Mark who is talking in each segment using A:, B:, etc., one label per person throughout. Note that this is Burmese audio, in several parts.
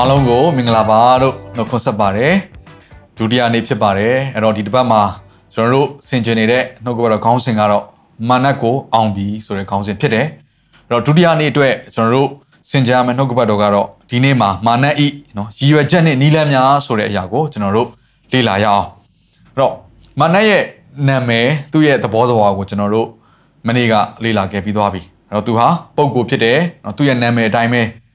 A: အားလုံးကိုမင်္ဂလာပါလို့နှုတ်ခွန်းဆက်ပါတယ်ဒုတိယနေ့ဖြစ်ပါတယ်အဲ့တော့ဒီတစ်ပတ်မှာကျွန်တော်တို့ဆင်ကျင်နေတဲ့နှုတ်ကပတ်တော်ခေါင်းစဉ်ကတော့မာနတ်ကိုအောင်ပြီဆိုတဲ့ခေါင်းစဉ်ဖြစ်တယ်အဲ့တော့ဒုတိယနေ့အတွက်ကျွန်တော်တို့ဆင်ကျင်ရမယ့်နှုတ်ကပတ်တော်ကတော့ဒီနေ့မှာမာနတ်ဤနော်ရည်ရွယ်ချက်နဲ့နီးလန်းများဆိုတဲ့အရာကိုကျွန်တော်တို့လေ့လာရအောင်အဲ့တော့မာနတ်ရဲ့နာမည်သူ့ရဲ့သဘောသဘာဝကိုကျွန်တော်တို့မနေ့ကလေ့လာခဲ့ပြီးသွားပြီအဲ့တော့သူဟာပုံကိုဖြစ်တယ်နော်သူ့ရဲ့နာမည်အတိုင်းပဲနော်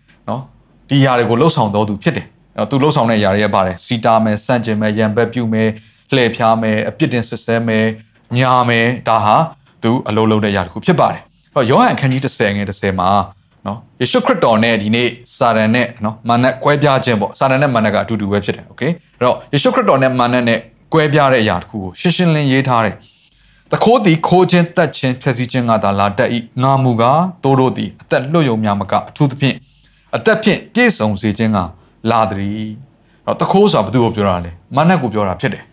A: ဒီຢာတွေကိုလှုပ်ဆောင်တော်သူဖြစ်တယ်။အဲတော့သူလှုပ်ဆောင်တဲ့ຢာတွေရပါတယ်။စီတာမယ်၊စန့်ကျင်မယ်၊ရံပက်ပြုမယ်၊လှည့်ဖျားမယ်၊အပြစ်တင်ဆစ်ဆဲမယ်၊ညာမယ်ဒါဟာသူအလုံးလုံးတဲ့ຢာတစ်ခုဖြစ်ပါတယ်။အဲတော့ယောဟန်အခန်းကြီး30ငယ်30မှာနော်ယေရှုခရစ်တော်နဲ့ဒီနေ့စာရန်နဲ့နော်မာနက်ကွဲပြားခြင်းပေါ့စာရန်နဲ့မာနက်ကအတူတူပဲဖြစ်တယ်။ Okay ။အဲ့တော့ယေရှုခရစ်တော်နဲ့မာနက်နဲ့ကွဲပြားတဲ့အရာတစ်ခုကိုရှင်းရှင်းလင်းရေးထားတယ်။တခိုးသည်ခိုးခြင်းတက်ခြင်းဖျက်ဆီးခြင်းကသာလာတတ်၏ငါမူကားတိုးတို့သည်အသက်လွတ်ယုံများမကအထူးသဖြင့် အသက်ဖြင့်ပြည့်စုံစေခြင်းကလာသည်အဲ့တော့တခိုးဆိုတာဘယ်သူကိုပြောတာလဲမနတ်ကိုပြောတာဖြစ်တယ်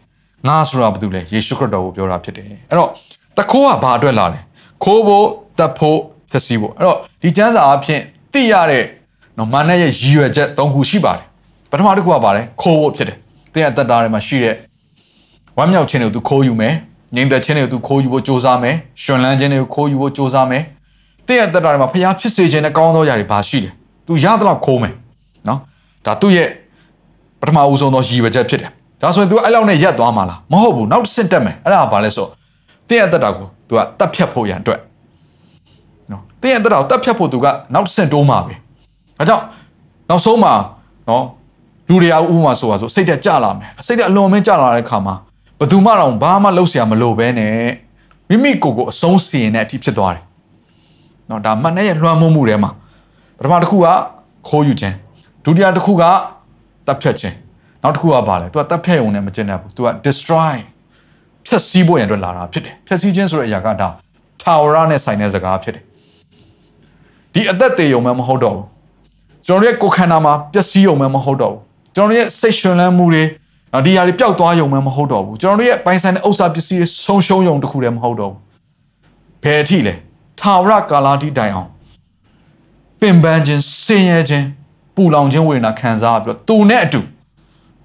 A: ငါဆိုတာဘယ်သူလဲယေရှုခရစ်တော်ကိုပြောတာဖြစ်တယ်အဲ့တော့တခိုးကဘာအတွက်လာလဲခိုးဖို့တက်ဖို့ဖျက်ဆီးဖို့အဲ့တော့ဒီကျမ်းစာအဖြစ်သိရတဲ့နော်မနတ်ရဲ့ရည်ရွယ်ချက်၃ခုရှိပါတယ်ပထမတစ်ခုကဘာလဲခိုးဖို့ဖြစ်တယ်တင်းအသက်တာထဲမှာရှိတဲ့ဝမ်းမြောက်ခြင်းတွေကိုသူခိုးယူမယ်ငြိမ်သက်ခြင်းတွေကိုသူခိုးယူဖို့စ조사မယ်ရှင်လန်းခြင်းတွေကိုခိုးယူဖို့စ조사မယ်တင်းရဲ့အသက်တာထဲမှာဖျားဖြစ်စေခြင်းနဲ့ကောင်းသောຢာတွေဘာရှိလဲ သူရသလောက်ခိုးမယ်နော်ဒါသူ့ရဲ့ပထမဦးဆုံးသောရည်ရွယ်ချက်ဖြစ်တယ်ဒါဆိုရင် तू အဲ့လောက်နဲ့ရက်သွားမှာလားမဟုတ်ဘူးနောက်တစ်ဆင့်တက်မယ်အဲ့ဒါကဘာလဲဆိုတင်းရဲ့အသက်တာကို तू ကတတ်ဖြတ်ဖို့ရန်အတွက်နော်တင်းရဲ့အသက်တာကိုတတ်ဖြတ်ဖို့ तू ကနောက်တစ်ဆင့်တိုးမှာပဲဒါကြောင့်နောက်ဆုံးမှာနော်လူတွေကဥပမာဆိုပါဆိုစိတ်တက်ကြလာမယ်စိတ်တက်အလွန်မင်းကြလာတဲ့ခါမှာဘယ်သူမှတော့ဘာမှလုပ်เสียမလိုပဲနဲ့မိမိကိုယ်ကိုအဆုံးစီရင်တဲ့အထိဖြစ်သွားတယ်နော်ဒါမနဲ့ရဲ့လွှမ်းမိုးမှုထဲမှာ ပထမတစ်ခုကခိုးယူခြင်းဒုတိယတစ်ခုကတပ်ဖြတ်ခြင်းနောက်တစ်ခုကဘာလဲ तू ကတပ်ဖြတ်ရုံနဲ့မကျင်တတ်ဘူး तू က destroy ဖြတ်စည်းဖို့ရန်အတွက်လာတာဖြစ်တယ်ဖြတ်စည်းခြင်းဆိုတဲ့အရာကဒါထာဝရနဲ့ဆိုင်တဲ့စကားဖြစ်တယ်ဒီအသက်သေးုံမှမဟုတ်တော့ဘူးကျွန်တော်တို့ရဲ့ကိုယ်ခန္ဓာမှာပျက်စီးရုံမှမဟုတ်တော့ဘူးကျွန်တော်တို့ရဲ့စိတ်ရှင်လန်းမှုတွေနော်ဒီຢာတွေပျောက်သွားရုံမှမဟုတ်တော့ဘူးကျွန်တော်တို့ရဲ့ပိုင်ဆိုင်တဲ့ဥစ္စာပစ္စည်းတွေဆုံးရှုံးရုံတခုတည်းမဟုတ်တော့ဘူးဘယ်အထိလဲထာဝရကာလတိတိုင်အောင် ပင်ပန်းခြင်းဆင်းရဲခြင်းပူလောင်ခြင်းဝေဒနာခံစားပြီးတော့သူနဲ့အတူ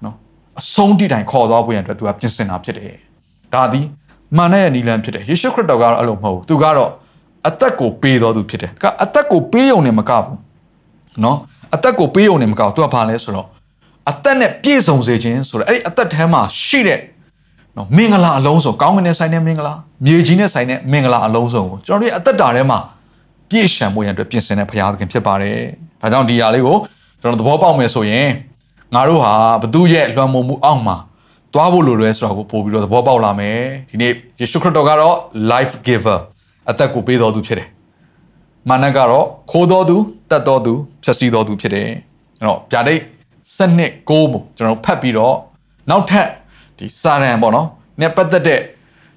A: နော်အဆုံးတိတိုင်ခေါ်သွားဖို့ရန်အတွက်သူကပြင်ဆင်တာဖြစ်တယ်ဒါသည်မာနရဲ့နီလန်ဖြစ်တယ်ယေရှုခရစ်တော်ကတော့အဲ့လိုမဟုတ်ဘူးသူကတော့အသက်ကိုပေးတော်သူဖြစ်တယ်ကအသက်ကိုပေးုံနဲ့မကဘူးနော်အသက်ကိုပေးုံနဲ့မကဘူးသူကဘာလဲဆိုတော့အသက်နဲ့ပြည့်စုံစေခြင်းဆိုတော့အဲ့ဒီအသက်ထဲမှာရှိတဲ့နော်မင်္ဂလာအလုံးစုံကောင်းကင်နဲ့ဆိုင်တဲ့မင်္ဂလာမြေကြီးနဲ့ဆိုင်တဲ့မင်္ဂလာအလုံးစုံကိုကျွန်တော်တို့ရဲ့အသက်တာထဲမှာ ပြည့်ရှံဖို့ရန်အတွက်ပြင်ဆင်တဲ့ဘုရားသခင်ဖြစ်ပါတယ်။ဒါကြောင့်ဒီຢာလေးကိုကျွန်တော်သဘောပေါက်မယ်ဆိုရင်ငါတို့ဟာဘသူရဲ့လွှမ်းမိုးမှုအောက်မှာတွားဖို့လိုလဲဆိုတာကိုပို့ပြီးတော့သဘောပေါက်လာမယ်။ဒီနေ့ယေရှုခရစ်တော်ကတော့ life giver အသက်ကိုပေးတော်သူဖြစ်တယ်။မာနကတော့ခိုးတော်သူတတ်တော်သူဖြည့်ဆည်းတော်သူဖြစ်တယ်။အဲ့တော့ဗျာဒိတ်စနစ်ကိုးမှုကျွန်တော်ဖတ်ပြီးတော့နောက်ထပ်ဒီစာရန်ပေါ့နော်။နဲ့ပတ်သက်တဲ့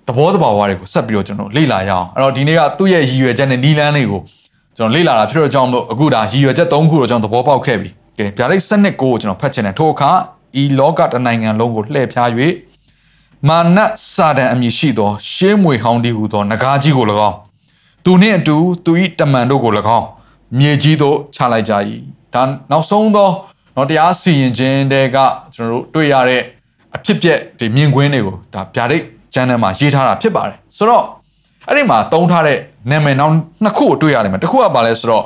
A: သဘောတဘာဝတွေကိုဆက်ပြီးတော့ကျွန်တော်လေ့လာရအောင်အဲ့တော့ဒီနေ့ကသူ့ရဲ့ရည်ရွယ်ချက်နဲ့နီလန်းလေးကိုကျွန်တော်လေ့လာတာဖြစ်တော့ကြောင့်လို့အခုဒါရည်ရွယ်ချက်၃ခုတော့ကျွန်တော်သဘောပေါက်ခဲ့ပြီကဲဗျာဒိတ်စနစ်ကိုကျွန်တော်ဖတ်ချင်တယ်ထို့အခါဤလောကတနိုင်ငံလုံးကိုလှည့်ဖျား၍မာနစာတန်အမည်ရှိသောရှေးမွေဟောင်းဒီဟူသောနဂါးကြီးကို၎င်းသူနှင့်အတူသူ၏တမန်တို့ကို၎င်းမြေကြီးသို့ချလိုက်ကြ၏ဒါနောက်ဆုံးသောတော့တရားစီရင်ခြင်းတွေကကျွန်တော်တို့တွေ့ရတဲ့အဖြစ်ပြက်ဒီမြင်ကွင်းတွေကိုဒါဗျာဒိတ် ကျမ်းထဲမှာရေးထားတာဖြစ်ပါတယ်ဆိုတော့အဲ့ဒီမှာတုံးထားတဲ့နာမည်နောက်နှစ်ခုကိုတွေ့ရတယ်မှာတစ်ခုကဘာလဲဆိုတော့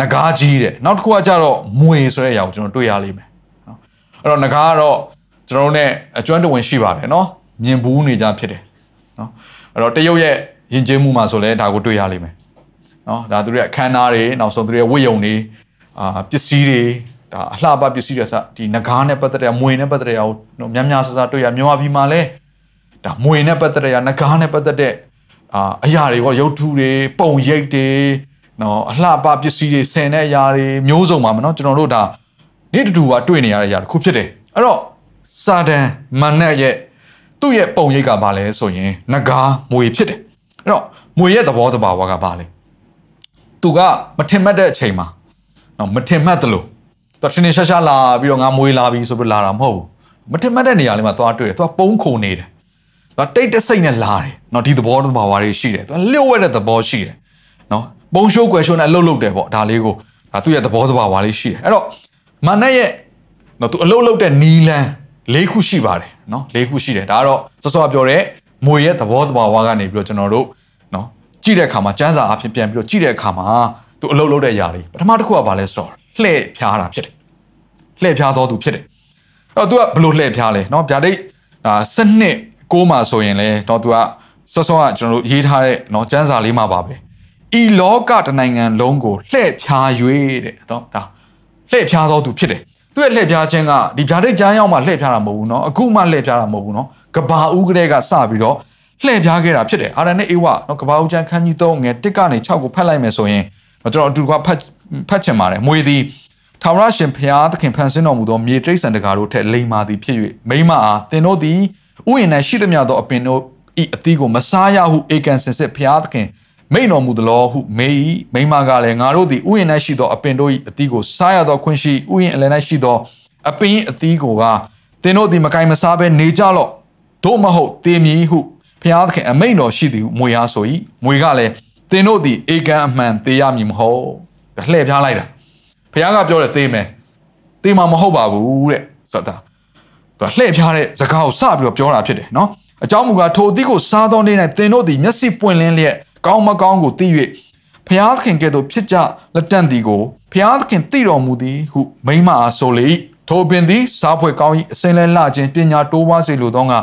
A: နဂါးကြီးတဲ့နောက်တစ်ခုကကြတော့မွေဆိုတဲ့အရာကိုကျွန်တော်တွေ့ရလိမ့်မယ်နော်အဲ့တော့နဂါးကတော့ကျွန်တော်တို့ ਨੇ အကျွမ်းတဝင်ရှိပါတယ်နော်မြင်ဘူးနေကြဖြစ်တယ်နော်အဲ့တော့တရုတ်ရဲ့ယဉ်ကျေးမှုမှာဆိုလဲဒါကိုတွေ့ရလိမ့်မယ်နော်ဒါသူတို့ရဲ့အခမ်းအနားတွေနောက်ဆုံးသူတို့ရဲ့ဝိယုံတွေအာပစ္စည်းတွေဒါအလှပပစ္စည်းတွေစဒီနဂါးနဲ့ပတ်သက်တဲ့မွေနဲ့ပတ်သက်တဲ့အရာကိုများများဆဆတွေ့ရမြန်မာပြည်မှာလဲ ဒါမွေနဲ့ပတ်သက်တဲ့အရာငကားနဲ့ပတ်သက်တဲ့အာအရာတွေပေါ့ရုပ်ထုတွေပုံရိပ်တွေနော်အလှပပစ္စည်းတွေဆင်တဲ့အရာတွေမျိုးစုံပါမနော်ကျွန်တော်တို့ဒါနေ့တူတူကတွေ့နေရတဲ့အရာတစ်ခုဖြစ်တယ်အဲ့တော့စာတန်မန်နက်ရဲ့သူ့ရဲ့ပုံရိပ်ကဘာလဲဆိုရင်ငကားမွေဖြစ်တယ်အဲ့တော့မွေရဲ့သဘောတဘာဝကဘာလဲသူကမထင်မှတ်တဲ့အချိန်မှာနော်မထင်မှတ်သလိုသူထင်နေရှာရှာလာပြီးတော့ငါမွေလာပြီဆိုပြီးလာတာမဟုတ်ဘူးမထင်မှတ်တဲ့နေရာလေးမှာသွားတွေ့တယ်သူကပုံခုန်နေတယ် သူကတိတ်တဆိတ်နဲ့လာတယ်နော်ဒီသဘောတဘာဝတွေရှိတယ်သူကလျှို့ဝဲတဲ့သဘောရှိတယ်နော်ပုံရှိုးကွယ်ရှိုးနဲ့အလုပ်လုပ်တယ်ပေါ့ဒါလေးကိုဒါသူ့ရဲ့သဘောတဘာဝလေးရှိတယ်အဲ့တော့မန်နဲ့ရဲ့နော်သူအလုပ်လုပ်တဲ့နီလန်၄ခုရှိပါတယ်နော်၄ခုရှိတယ်ဒါကတော့စောစောပြောတဲ့မွေရဲ့သဘောတဘာဝကနေပြီးတော့ကျွန်တော်တို့နော်ကြည့်တဲ့အခါမှာစမ်းစာအဖြစ်ပြန်ပြီးတော့ကြည့်တဲ့အခါမှာသူအလုပ်လုပ်တဲ့အရာလေးပထမတစ်ခုကဘာလဲဆိုတော့လှည့်ဖြားတာဖြစ်တယ်လှည့်ဖြားတော်သူဖြစ်တယ်အဲ့တော့သူကဘလို့လှည့်ဖြားလဲနော်ဗျာဒိတ်အာစနစ် ကိုးမှာဆိုရင်လဲတော့သူကစောစောကကျွန်တော်တို့ရေးထားတဲ့နော်စမ်းစာလေးမှာပါပဲဤလောကတနိုင်ငံလုံးကိုလှည့်ဖြား၍တဲ့နော်ဒါလှည့်ဖြားတော်သူဖြစ်တယ်သူရဲ့လှည့်ဖြားခြင်းကဒီဗျာဒိတ်ကျမ်းရောက်မှလှည့်ဖြားတာမဟုတ်ဘူးเนาะအခုမှလှည့်ဖြားတာမဟုတ်ဘူးเนาะကဘာဦးကလေးကစပြီးတော့လှည့်ဖြားခဲ့တာဖြစ်တယ်အာရနဲ့အေဝเนาะကဘာဦးကျမ်းခန်းကြီး3ငယ်1ကနေ6ကိုဖတ်လိုက်မယ်ဆိုရင်ကျွန်တော်အတူတကွဖတ်ဖတ်ချင်ပါတယ်မွေသည်ထာဝရရှင်ဖျားသခင်ဖန်ဆင်းတော်မူသောမြေတိရစ္ဆာန်တကာတို့ထက်လိမ္မာသည်ဖြစ်၍မိမအားသင်တို့သည် ဥယျာဉ်၌ရှိသမျှသောအပင်တို့ဤအသီးကိုမစားရဟုဧကန်စင်စစ်ဖျားသခင်မိန်တော်မူသလောဟုမေ၏မိမကလည်းငါတို့သည်ဥယျာဉ်၌ရှိသောအပင်တို့၏အသီးကိုစားရသောခွင့်ရှိဥယျာဉ်အလယ်၌ရှိသောအပင်၏အသီးကိုကသင်တို့သည်မကင်မစားဘဲနေကြလော့တို့မဟုတ်တေမီဟုဖျားသခင်အမိန်တော်ရှိသည်ဟုမွေအားဆို၏မွေကလည်းသင်တို့သည်ဧကန်အမှန်သေးရမည်မဟုတ်လှည့်ပြားလိုက်တာဖျားကပြောတယ်သေမယ်သေမှာမဟုတ်ပါဘူးတဲ့ဆိုတာ သူလှည့်ပြားတဲ့စကားကိုစပြီးတော့ပြောတာဖြစ်တယ်နော်အကြောင်းမူကားထိုအသည့်ကိုစားသောနေ့၌သင်တို့သည်မျက်စိပွင့်လင်းလျက်ကောင်းမကောင်းကိုသိ၍ဖျားသခင်ကဲ့သို့ဖြစ်ကြလက်တန့်သည်ကိုဖျားသခင်သိတော်မူသည်ဟုမိမအားဆိုလေ၏ထိုပင်သည်စားဖွယ်ကောင်း၏အစင်လဲလှခြင်းပညာတိုးပွားစေလိုသောငါ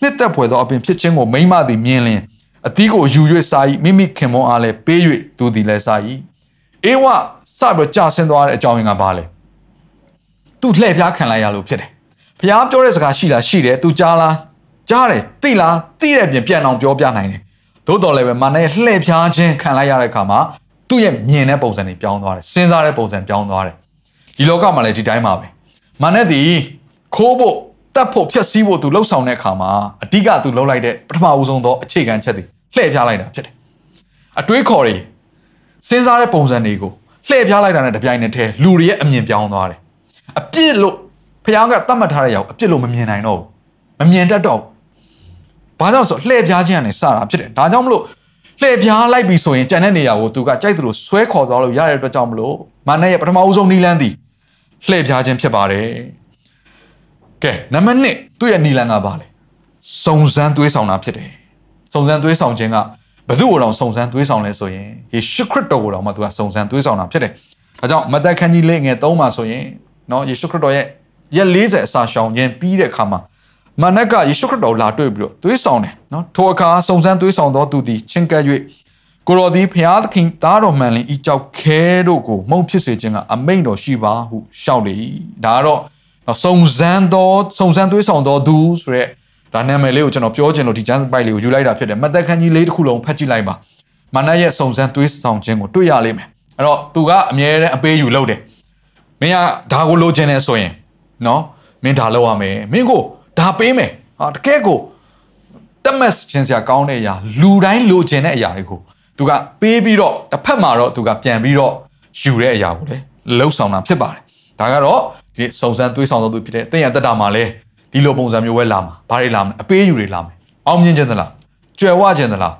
A: နှစ်သက်ဖွယ်သောအပင်ဖြစ်ခြင်းကိုမိမသည်မြင်လင်အသီးကိုယူ၍စား၏မိမိခင်မွန်အားလည်းပေး၍သူသည်လည်းစား၏အေဝစပြီးကြာဆင်းသွားတဲ့အကြောင်းရင်းကဘာလဲသူလှည့်ဖျားခံလိုက်ရလို့ဖြစ်တယ် ဖျားပြောတဲ့စကားရှိလားရှိတယ်သူကြားလားကြားတယ်သိလားသိတဲ့ပြင်ပြန်အောင်ပြောပြနိုင်တယ်သို့တော်လည်းပဲမနဲ့လှည့်ဖျားခြင်းခံလိုက်ရတဲ့အခါမှာသူ့ရဲ့မြင်တဲ့ပုံစံတွေပြောင်းသွားတယ်စဉ်းစားတဲ့ပုံစံပြောင်းသွားတယ်ဒီလောကမှာလည်းဒီတိုင်းပါပဲမနဲ့ဒီခိုးဖို့တတ်ဖို့ဖျက်ဆီးဖို့သူလှုပ်ဆောင်တဲ့အခါမှာအဓိကသူလှုပ်လိုက်တဲ့ပထမဦးဆုံးသောအခြေခံချက်တွေလှည့်ဖျားလိုက်တာဖြစ်တယ်အတွေးခေါ်တွေစဉ်းစားတဲ့ပုံစံတွေကိုလှည့်ဖျားလိုက်တာနဲ့တပြိုင်နက်တည်းလူတွေရဲ့အမြင်ပြောင်းသွားတယ်အပြစ်လို့ ဖခင်ကတတ်မှတ်ထားတဲ့ရောက်အပြစ်လို့မမြင်နိုင်တော့ဘူးမမြင်တတ်တော့ဘာကြောင့်ဆိုလှည့်ဖျားခြင်းကနေစတာဖြစ်တယ်ဒါကြောင့်မလို့လှည့်ဖျားလိုက်ပြီဆိုရင်ကြံတဲ့နေရာကိုသူကကြိုက်သလိုဆွဲခေါ်သွားလို့ရတဲ့အတွက်ကြောင့်မလို့မာနရဲ့ပထမဦးဆုံးနီလန်းသည်လှည့်ဖျားခြင်းဖြစ်ပါတယ်ကဲနံပါတ်1သူ့ရဲ့နီလန်းကဘာလဲစုံစမ်းသွေးဆောင်တာဖြစ်တယ်စုံစမ်းသွေးဆောင်ခြင်းကဘယ်သူ့ကိုတော့စုံစမ်းသွေးဆောင်လဲဆိုရင်ယေရှုခရစ်တော်ကိုတော့မှသူကစုံစမ်းသွေးဆောင်တာဖြစ်တယ်။ဒါကြောင့်မသက်ခန်းကြီးလေးငယ်3မှာဆိုရင်နော်ယေရှုခရစ်တော်ရဲ့ ရက်40အစာရှောင်ခြင်းပြီးတဲ့အခါမှာမနက်ကယေရှုခရစ်တော်လာတွေ့ပြီးတော့သွေးဆောင်တယ်နော်ထိုအခါစုံစမ်းသွေးဆောင်သောသူသည်ချင်းကပ်၍ကိုတော်သည်ဖျားသခင်သားတော်မှန်လင်ဤကြောက်ခဲတို့ကိုမုံဖြစ်စေခြင်းကအမိန်တော်ရှိပါဟုရှောက်လေ၏ဒါကတော့စုံစမ်းသောစုံစမ်းသွေးဆောင်သောသူဆိုရက်ဒါနာမည်လေးကိုကျွန်တော်ပြောချင်လို့ဒီကျမ်းပိုက်လေးကိုယူလိုက်တာဖြစ်တယ်မသက်ခန်းကြီးလေးတစ်ခုလုံးဖတ်ကြည့်လိုက်ပါမာနရဲ့စုံစမ်းသွေးဆောင်ခြင်းကိုတွေ့ရလိမ့်မယ်အဲ့တော့သူကအမြဲတမ်းအပေးယူလုပ်တယ်မင်းကဒါကိုလိုချင်တယ်ဆိုရင် နော်မင်းဒါလုပ်ရမယ်မင်းကိုဒါပေးမယ်ဟာတကယ်ကိုတမက်ချင်းစရာကောင်းတဲ့အရာလူတိုင်းလိုချင်တဲ့အရာတွေကိုသူကပေးပြီးတော့တစ်ဖက်မှာတော့သူကပြန်ပြီးတော့ယူတဲ့အရာကိုလေလှုပ်ဆောင်တာဖြစ်ပါတယ်ဒါကတော့ဒီစုံစမ်းသွေးဆောင်သောသူဖြစ်တဲ့တင်ရတက်တာမှာလဲဒီလိုပုံစံမျိုးပဲလာမှာဘာတွေလာမလဲအပေးယူတွေလာမယ်အောင်မြင်ခြင်းသလားကြွယ်ဝခြင်းသလား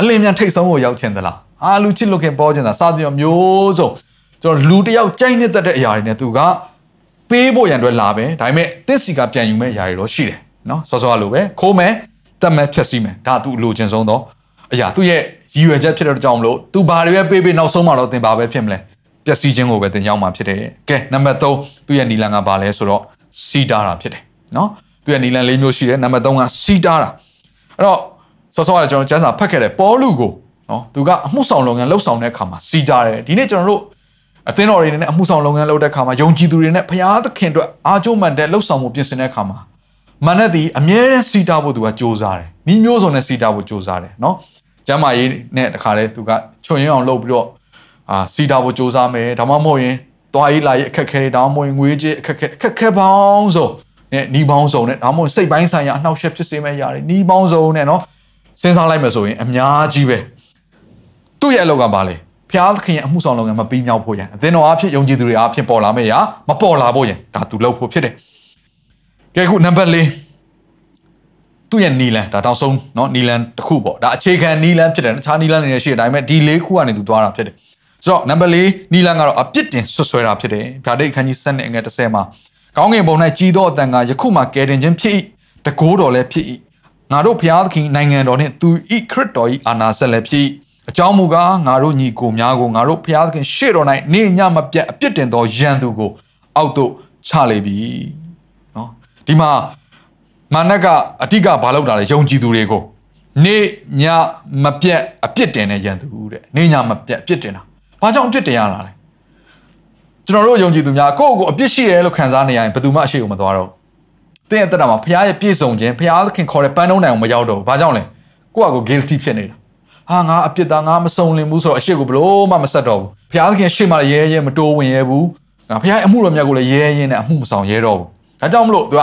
A: အလင်းမြန်ထိတ်ဆုံးကိုရောက်ခြင်းသလားအာလူချစ်လို့ခင်ပေါ်ခြင်းသလားစသဖြင့်မျိုးစုံကျွန်တော်လူတယောက်ကြိုက်နေတတ်တဲ့အရာတွေနဲ့သူက ပေးဖို့ရန်အတွက်လာပဲဒါပေမဲ့တစ်စီကပြန်ယူမဲ့အရာတွေတော့ရှိတယ်နော်စောစောလိုပဲခိုးမယ်တတ်မဲ့ဖြတ်စီးမယ်ဒါသူလိုချင်ဆုံးတော့အရာသူ့ရဲ့ရည်ရွယ်ချက်ဖြစ်တဲ့ကြောင့်မလို့သူဘာတွေပဲပေးပေးနောက်ဆုံးမှတော့သင်ဘာပဲဖြစ်မလဲပျက်စီးခြင်းကိုပဲသင်ရောက်မှာဖြစ်တယ်ကဲနံပါတ်3သူ့ရဲ့နီလန်ကဘာလဲဆိုတော့စီတာတာဖြစ်တယ်နော်သူရဲ့နီလန်၄မျိုးရှိတယ်နံပါတ်3ကစီတာတာအဲ့တော့စောစောကကျွန်တော်ကျန်းစာဖတ်ခဲ့တယ်ပေါ်လူကိုနော်သူကအမှုဆောင်လုပ်ငန်းလှုပ်ဆောင်တဲ့အခါမှာစီတာတယ်ဒီနေ့ကျွန်တော်တို့ အသင်းတော်တွေနဲ့အမှုဆောင်လုပ်ငန်းလုပ်တဲ့အခါမှာယုံကြည်သူတွေနဲ့ဘုရားသခင်အတွက်အားကျိုးမှန်တဲ့လှုပ်ဆောင်မှုပြင်ဆင်တဲ့အခါမှာမနက်ဒီအမြဲတမ်းစီတာဖို့သူကစ조사တယ်။ဤမျိုးစုံနဲ့စီတာဖို့စ조사တယ်နော်။ကျမ်းမာရေးနဲ့တခါတည်းသူကချွန်ရင်အောင်လုပ်ပြီးတော့ အာစီတာကိုစူးစမ်းမယ်ဒါမှမဟုတ်ရင်သွားရေးလာရေးအခက်ခဲတွေဒါမှမဟုတ်ရင်ငွေကြေးအခက်ခဲအခက်ခဲပေါင်းစုံနဲ့နီးပေါင်းစုံနဲ့ဒါမှမဟုတ်စိတ်ပိုင်းဆိုင်ရာအနှောက်အယှက်ဖြစ်စေမဲ့ຢာတွေနီးပေါင်းစုံနဲ့နော်စဉ်းစားလိုက်မယ်ဆိုရင်အများကြီးပဲသူ့ရဲ့အလောက်ကဘာလဲ ဖျားခင်ရဲ့အမှုဆောင်လုပ်ငန်းမပြီးမြောက်ဖို့ရန်အသင်းတော်အဖြစ်ယုံကြည်သူတွေအဖြစ်ပေါ်လာမယ့်ရာမပေါ်လာဖို့ရန်ဒါသူလုပ်ဖို့ဖြစ်တယ်ကဲခုနံပါတ်၄သူ့ရဲ့နီလန်ဒါတောက်ဆုံးเนาะနီလန်တစ်ခုပေါ့ဒါအခြေခံနီလန်ဖြစ်တယ်တခြားနီလန်တွေလည်းရှိတယ်ဒါပေမဲ့ဒီ၄ခုကနေသူသွားတာဖြစ်တယ်ဆိုတော့နံပါတ်၄နီလန်ကတော့အပြစ်တင်ဆွဆွဲတာဖြစ်တယ်ဗျာဒိတ်အခန်းကြီး7နဲ့အငယ်30မှာကောင်းကင်ဘုံ၌ကြီးသောအတန်ကယခုမှကယ်တင်ခြင်းဖြစ်၏တကိုးတော်လည်းဖြစ်၏ငါတို့ဘုရားသခင်နိုင်ငံတော်နှင့်သူဤခရစ်တော်၏အာနာဆက်လည်းဖြစ်၏ အကြောင်းမူကားငါတို့ညီကိုများကိုငါတို့ဘုရားသခင်ရှေ့တော်၌နေညမပြတ်အပြစ်တင်သောယံသူကို အောက်သို့ချလေပြီနော်ဒီမှာမာနကအတိကဘာလုပ်တာလဲယုံကြည်သူတွေကိုနေညမပြတ်အပြစ်တင်တဲ့ယံသူတဲ့နေညမပြတ်အပြစ်တင်တာဘာကြောင့်အပြစ်တင်ရတာလဲကျွန်တော်တို့ယုံကြည်သူများကိုယ့်ကိုယ်အပြစ်ရှိတယ်လို့ခံစားနေရရင်ဘယ်သူမှအရှိကိုမသွားတော့တင်းရဲ့တက်တာမှာဘုရားရဲ့ပြည့်စုံခြင်းဘုရားသခင်ခေါ်တဲ့ပန်းတုံးတိုင်ကိုမရောက်တော့ဘူးဘာကြောင့်လဲကိုယ့်အကို guilty ဖြစ်နေတာ ဟာငါအပြစ်သားငါမစုံလင်ဘူးဆိုတော့အရှိကိုဘလို့မှမဆက်တော့ဘူးဘုရားသခင်ရှေ့မှာရဲရဲမတိုးဝင်ရဲဘူးငါဘုရားရဲ့အမှုတော်မြတ်ကိုလည်းရဲရင်းနဲ့အမှုမဆောင်ရဲတော့ဘူးဒါကြောင့်မလို့သူက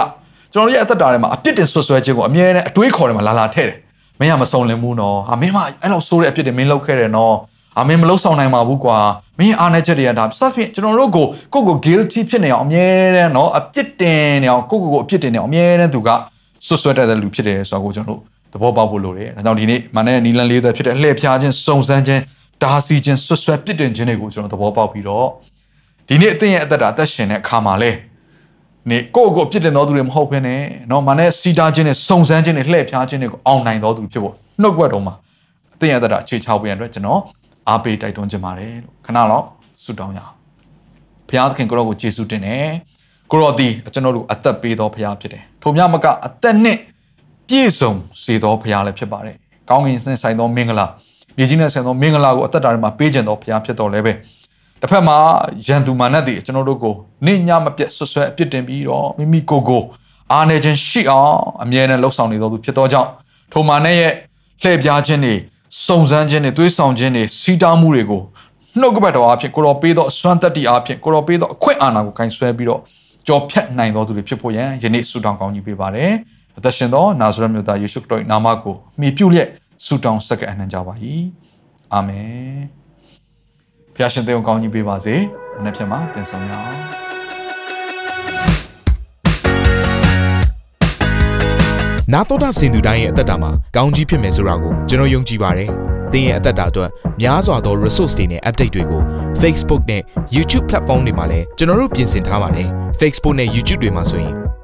A: ကျွန်တော်တို့ရဲ့အသက်တာထဲမှာအပြစ်တင်ဆွဆွဲခြင်းကိုအမြဲတမ်းအတွေးခေါ်တယ်မှာလာလာထည့်တယ်မင်းကမစုံလင်ဘူးနော်အာမင်းမအဲ့လောက်ဆိုးတဲ့အပြစ်တွေမင်းလုပ်ခဲ့တယ်နော်အာမင်းမလုပ်ဆောင်နိုင်ပါဘူးကွာမင်းအားနည်းချက်တွေကဒါစသဖြင့်ကျွန်တော်တို့ကိုကိုကို guilty ဖြစ်နေအောင်အမြဲတမ်းနော်အပြစ်တင်နေအောင်ကိုကိုကိုအပြစ်တင်နေအောင်အမြဲတမ်းသူကဆွဆွဲတတ်တဲ့လူဖြစ်တယ်ဆိုတော့ကိုကျွန်တော်တို့ ဘောပေါက်ဖို့လိုတယ်။ဒါကြောင့်ဒီနေ့မနဲ့နီလန်လေးသက်ဖြစ်တဲ့အလှည့်ဖျားခြင်းစုံစမ်းခြင်းဒါစီခြင်းဆွဆွဲပြစ်တင်ခြင်းတွေကိုကျွန်တော်သဘောပေါက်ပြီးတော့ဒီနေ့အသင်ရဲ့အသက်တာအသက်ရှင်တဲ့အခါမှာလဲနေကိုယ့်ကိုပြစ်တင်တော်သူတွေမဟုတ်ဘဲနဲ့နော်မနဲ့စီတာခြင်းနဲ့စုံစမ်းခြင်းနဲ့လှည့်ဖျားခြင်းတွေကိုအောင်နိုင်တော်သူဖြစ်ဖို့နှုတ်ကပတ်တော်မှာအသင်ရဲ့အသက်တာအခြေချဖို့ရန်အတွက်ကျွန်တော်အားပေးတိုက်တွန်းခြင်းပါတယ်လို့ခဏတော့ဆုတောင်းရအောင်။ဘုရားသခင်ကိုရောကိုယေရှုတင်တယ်။ကိုရောဒီကျွန်တော်တို့အသက်ပေးတော်ဘုရားဖြစ်တယ်။ထို့မြမကအသက်နဲ့ ပြည့်စုံစေတော်ဘုရားလည်းဖြစ်ပါတယ်ကောင်းကင်နဲ့ဆိုင်သောမင်္ဂလာမြေကြီးနဲ့ဆိုင်သောမင်္ဂလာကိုအသက်တာထဲမှာပေးခြင်းတော်ဘုရားဖြစ်တော်လည်းပဲတစ်ဖက်မှာရန်သူမာနတ်တွေကျွန်တော်တို့ကိုနေညမပြတ်ဆွဆွဲအပြစ်တင်ပြီးတော့မိမိကိုယ်ကိုအားနေခြင်းရှိအောင်အမြဲတမ်းလှုပ်ဆောင်နေတော်သူဖြစ်တော်ကြောင့်ထိုမာနရဲ့လှည့်ပြားခြင်းတွေစုံစမ်းခြင်းတွေသွေးဆောင်ခြင်းတွေစီးတားမှုတွေကိုနှုတ်ကပတ်တော်အဖြစ်ကိုတော်ပေးသောအစွမ်းတက်တီအဖြစ်ကိုတော်ပေးသောအခွင့်အာဏာကိုဂိုင်းဆွဲပြီးတော့ကြော်ဖြတ်နိုင်တော်သူတွေဖြစ်ဖို့ရန်ယနေ့ဆုတောင်းကောင်းကြီးပေးပါတယ် အသက်ရှင်သောနာဇရက်မြို့သားယေရှုခရစ်နာမကိုမြည်ပြုလျက်ဆုတောင်းဆက်ကအနှံကြပါ၏အာမင်ဖျားရှင်တဲ့ကောင်းကြီးပေးပါစေမနေ့ဖြစ်မှာတင်ဆောင်ရအောင်
B: နာတော်တာစင်သူတိုင်းရဲ့အသက်တာမှာကောင်းကြီးဖြစ်မယ်ဆိုတာကိုကျွန်တော်ယုံကြည်ပါတယ်။သင်ရဲ့အသက်တာအတွက်များစွာသော resource တွေနဲ့ update တွေကို Facebook နဲ့ YouTube platform တွေမှာလည်းကျွန်တော်တို့ပြင်ဆင်ထားပါတယ်။ Facebook နဲ့ YouTube တွေမှာဆိုရင်